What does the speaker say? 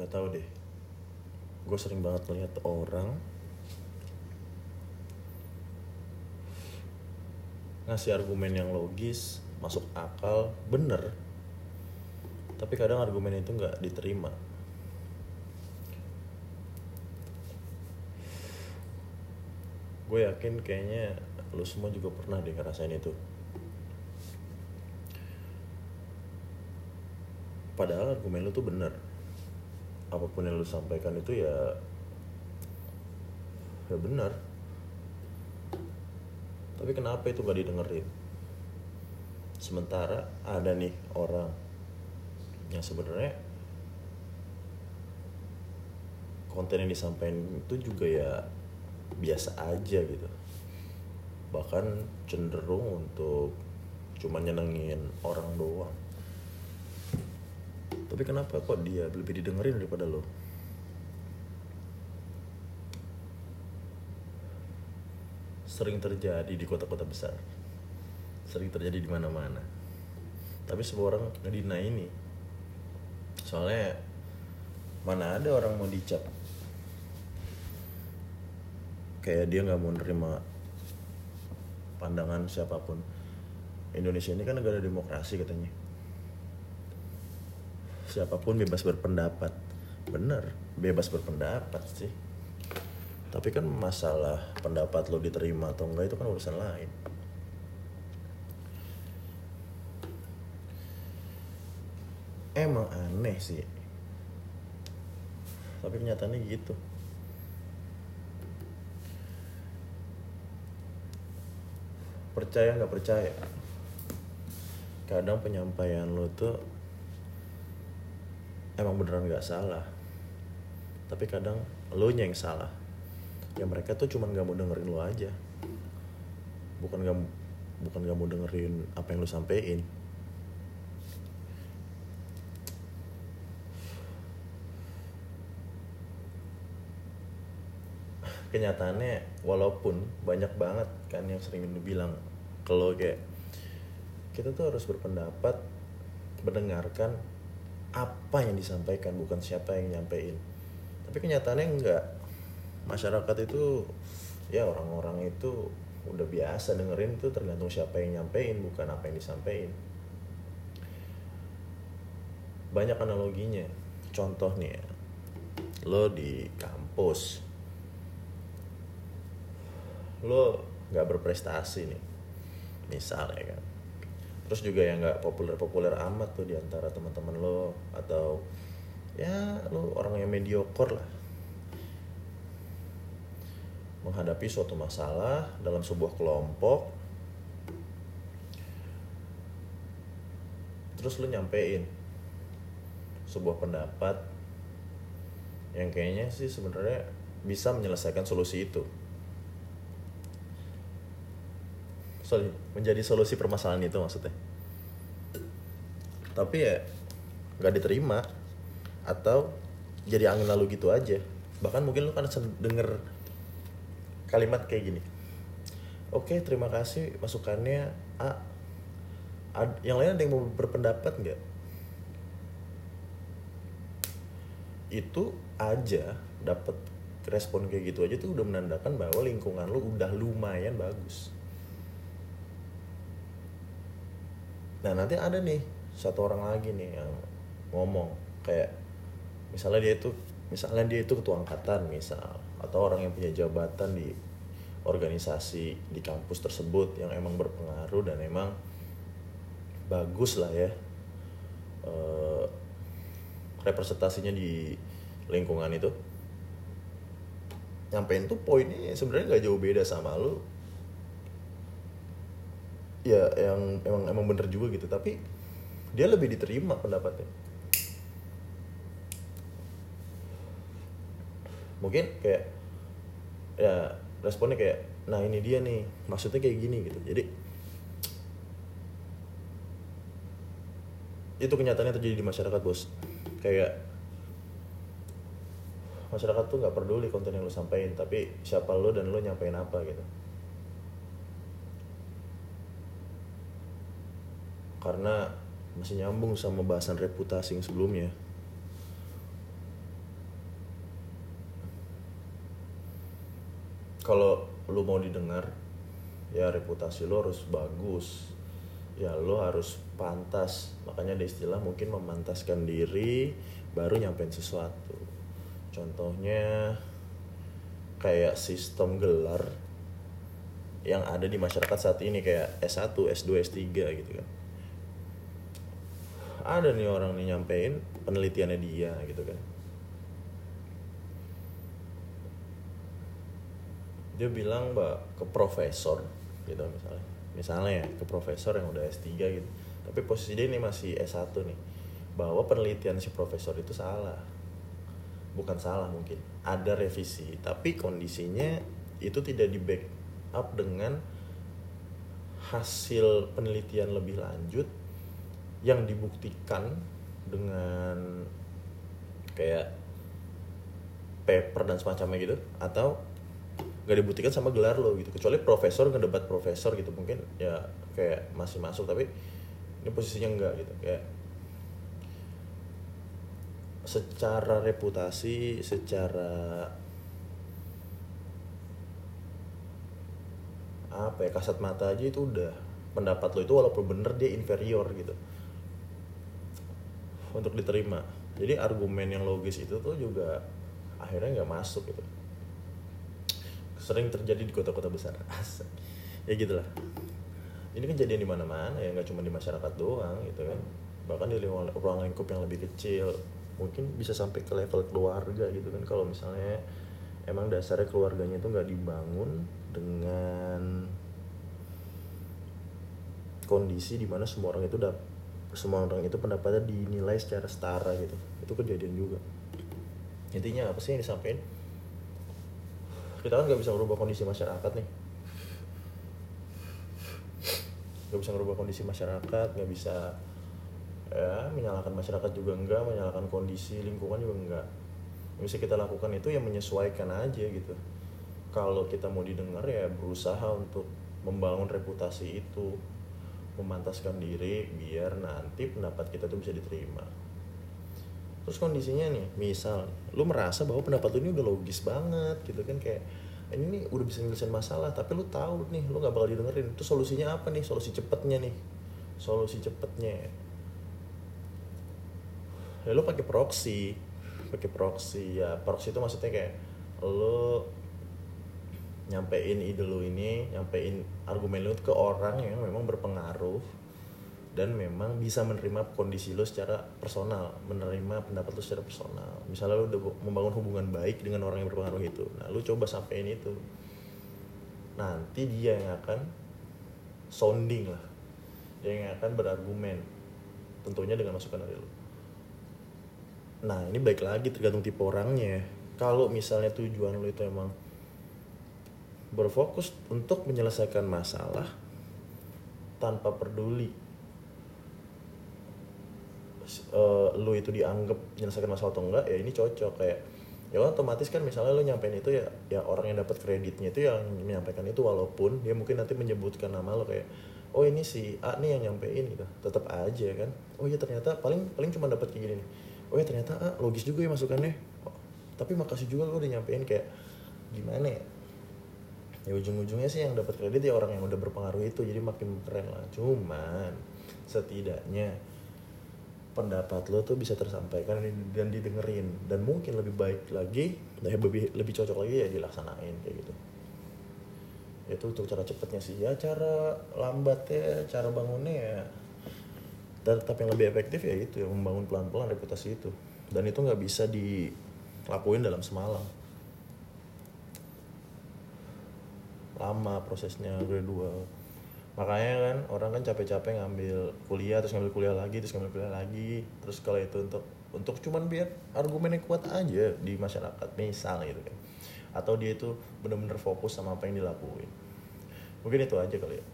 nggak tahu deh. Gue sering banget melihat orang ngasih argumen yang logis masuk akal bener. Tapi kadang argumen itu nggak diterima. Gue yakin kayaknya lu semua juga pernah deh ngerasain itu. Padahal argumen lu tuh bener apa pun yang lu sampaikan itu ya ya benar. Tapi kenapa itu gak didengerin? Sementara ada nih orang yang sebenarnya konten yang disampaikan itu juga ya biasa aja gitu. Bahkan cenderung untuk cuma nyenengin orang doang tapi kenapa kok dia lebih didengerin daripada lo? Sering terjadi di kota-kota besar. Sering terjadi di mana-mana. Tapi semua orang ngedina ini. Soalnya mana ada orang mau dicap. Kayak dia nggak mau nerima pandangan siapa pun. Indonesia ini kan negara demokrasi katanya siapa pun bebas berpendapat. Bener bebas berpendapat sih. Tapi kan masalah pendapat lo diterima atau enggak itu kan urusan lain. Emang aneh sih. Tapi kenyataannya gitu. Percaya nggak percaya? Kadang penyampaian lo tuh emang beneran nggak salah. Tapi kadang lo yang salah. Ya mereka tuh cuman nggak mau dengerin lo aja. Bukan nggak bukan nggak mau dengerin apa yang lo sampein. Kenyataannya walaupun banyak banget kan yang sering bilang kalau kayak kita tuh harus berpendapat mendengarkan apa yang disampaikan bukan siapa yang nyampein. Tapi kenyataannya enggak. Masyarakat itu ya orang-orang itu udah biasa dengerin itu tergantung siapa yang nyampein bukan apa yang disampaikan banyak analoginya. Contoh nih ya. Lo di kampus. Lo nggak berprestasi nih. Misal ya kan terus juga yang nggak populer-populer amat tuh di antara teman-teman lo atau ya lo orang yang mediocre lah. Menghadapi suatu masalah dalam sebuah kelompok terus lo nyampein sebuah pendapat yang kayaknya sih sebenarnya bisa menyelesaikan solusi itu sorry menjadi solusi permasalahan itu maksudnya. Tapi ya nggak diterima. Atau jadi angin lalu gitu aja. Bahkan mungkin lu kan denger kalimat kayak gini. Oke terima kasih masukannya A. Ad, yang lain ada yang mau berpendapat nggak? Itu aja dapat respon kayak gitu aja tuh udah menandakan bahwa lingkungan lu udah lumayan bagus nah nanti ada nih satu orang lagi nih yang ngomong kayak misalnya dia itu misalnya dia itu ketua angkatan misal atau orang yang punya jabatan di organisasi di kampus tersebut yang emang berpengaruh dan emang bagus lah ya e, representasinya di lingkungan itu. Nyampein tuh poinnya sebenarnya nggak jauh beda sama lu ya yang emang emang bener juga gitu. Tapi dia lebih diterima pendapatnya. Mungkin kayak ya responnya kayak nah ini dia nih maksudnya kayak gini gitu. Jadi itu kenyataannya terjadi di masyarakat bos. Kayak masyarakat tuh nggak peduli konten yang lo sampaikan tapi siapa lo dan lo nyampein apa gitu karena masih nyambung sama bahasan reputasi yang sebelumnya. Kalau lu mau didengar ya reputasi lo harus bagus. Ya lo harus pantas. Makanya ada istilah mungkin memantaskan diri baru nyampein sesuatu. Contohnya kayak sistem gelar yang ada di masyarakat saat ini kayak S1, S2, S3 gitu kan ada nih orang nih nyampein penelitiannya dia gitu kan. Dia bilang mbak ke profesor gitu misalnya. Misalnya ya ke profesor yang udah S3 gitu. Tapi posisi dia ini masih S1 nih. Bahwa penelitian si profesor itu salah. Bukan salah mungkin. Ada revisi tapi kondisinya itu tidak di back up dengan hasil penelitian lebih lanjut yang dibuktikan dengan kayak paper dan semacamnya gitu atau gak dibuktikan sama gelar lo gitu. Kecuali profesor ngedebat profesor gitu mungkin ya kayak masih masuk tapi ini posisinya enggak gitu. Kayak secara reputasi secara apa ya kasat mata aja itu udah. Pendapat lo itu walaupun bener dia inferior gitu untuk diterima. Jadi argumen yang logis itu tuh juga akhirnya nggak masuk gitu. Sering terjadi di kota-kota besar. Ya gitulah. Ini kejadian di mana-mana ya nggak cuma di masyarakat doang gitu kan. Bahkan di ruang, lingkup yang lebih kecil mungkin bisa sampai ke level keluarga gitu kan. Kalau misalnya emang dasarnya keluarganya itu nggak dibangun dengan kondisi di mana semua orang itu dap semua orang itu pendapatnya dinilai secara setara gitu. Itu kejadian juga. Intinya apa sih yang disampaikan? Kita kan nggak bisa merubah kondisi masyarakat nih. Nggak bisa merubah kondisi masyarakat nggak bisa ya menyalahkan masyarakat juga enggak menyalahkan kondisi lingkungan juga enggak yang bisa kita lakukan itu yang menyesuaikan aja gitu. Kalau kita mau didengar ya berusaha untuk membangun reputasi itu memantaskan diri biar nanti pendapat kita tuh bisa diterima. Terus kondisinya nih misal lu merasa bahwa pendapat lu ini udah logis banget gitu kan kayak ini udah bisa nyelesain masalah tapi lu tahu nih lu nggak bakal didengerin. Itu solusinya apa nih? Solusi cepetnya nih. Solusi cepetnya. Ya lu pakai proxy pakai proxy ya proxy itu maksudnya kayak lu nyampein ide lu ini nyampein argumen lu ke orang yang memang berpengaruh dan memang bisa menerima kondisi lu secara personal menerima pendapat lu secara personal. Misalnya lu udah membangun hubungan baik dengan orang yang berpengaruh itu nah lu coba sampein itu. Nanti dia yang akan sounding lah. Dia yang akan berargumen tentunya dengan masukan dari lu. Nah ini baik lagi tergantung tipe orangnya. Kalau misalnya tujuan lu itu emang berfokus untuk menyelesaikan masalah tanpa peduli. Uh, lu itu dianggap menyelesaikan masalah atau enggak ya ini cocok. Kayak ya otomatis kan misalnya lu nyampein itu ya ya orang yang dapat kreditnya itu yang menyampaikan itu walaupun dia mungkin nanti menyebutkan nama lo kayak oh ini si A nih yang nyampein gitu. Tetap aja kan. Oh ya ternyata paling paling cuma dapat kayak gini nih. Oh ya ternyata A logis juga ya masukannya. Oh, tapi makasih juga lo udah nyampein kayak gimana ya ya ujung-ujungnya sih yang dapat kredit ya orang yang udah berpengaruh itu jadi makin keren lah. Cuman setidaknya pendapat lo tuh bisa tersampaikan dan didengerin. Dan mungkin lebih baik lagi lebih lebih cocok lagi ya dilaksanain kayak gitu. Itu untuk cara cepetnya sih. Ya cara lambatnya cara bangunnya ya tetap yang lebih efektif ya itu ya membangun pelan-pelan reputasi itu. Dan itu nggak bisa dilakuin dalam semalam lama prosesnya gradual. Makanya kan orang kan capek-capek ngambil kuliah terus ngambil kuliah lagi terus ngambil kuliah lagi. Terus kalau itu untuk untuk cuman biar argumennya kuat aja di masyarakat misal gitu kan. Atau dia itu benar-benar fokus sama apa yang dilakuin. Mungkin itu aja kali ya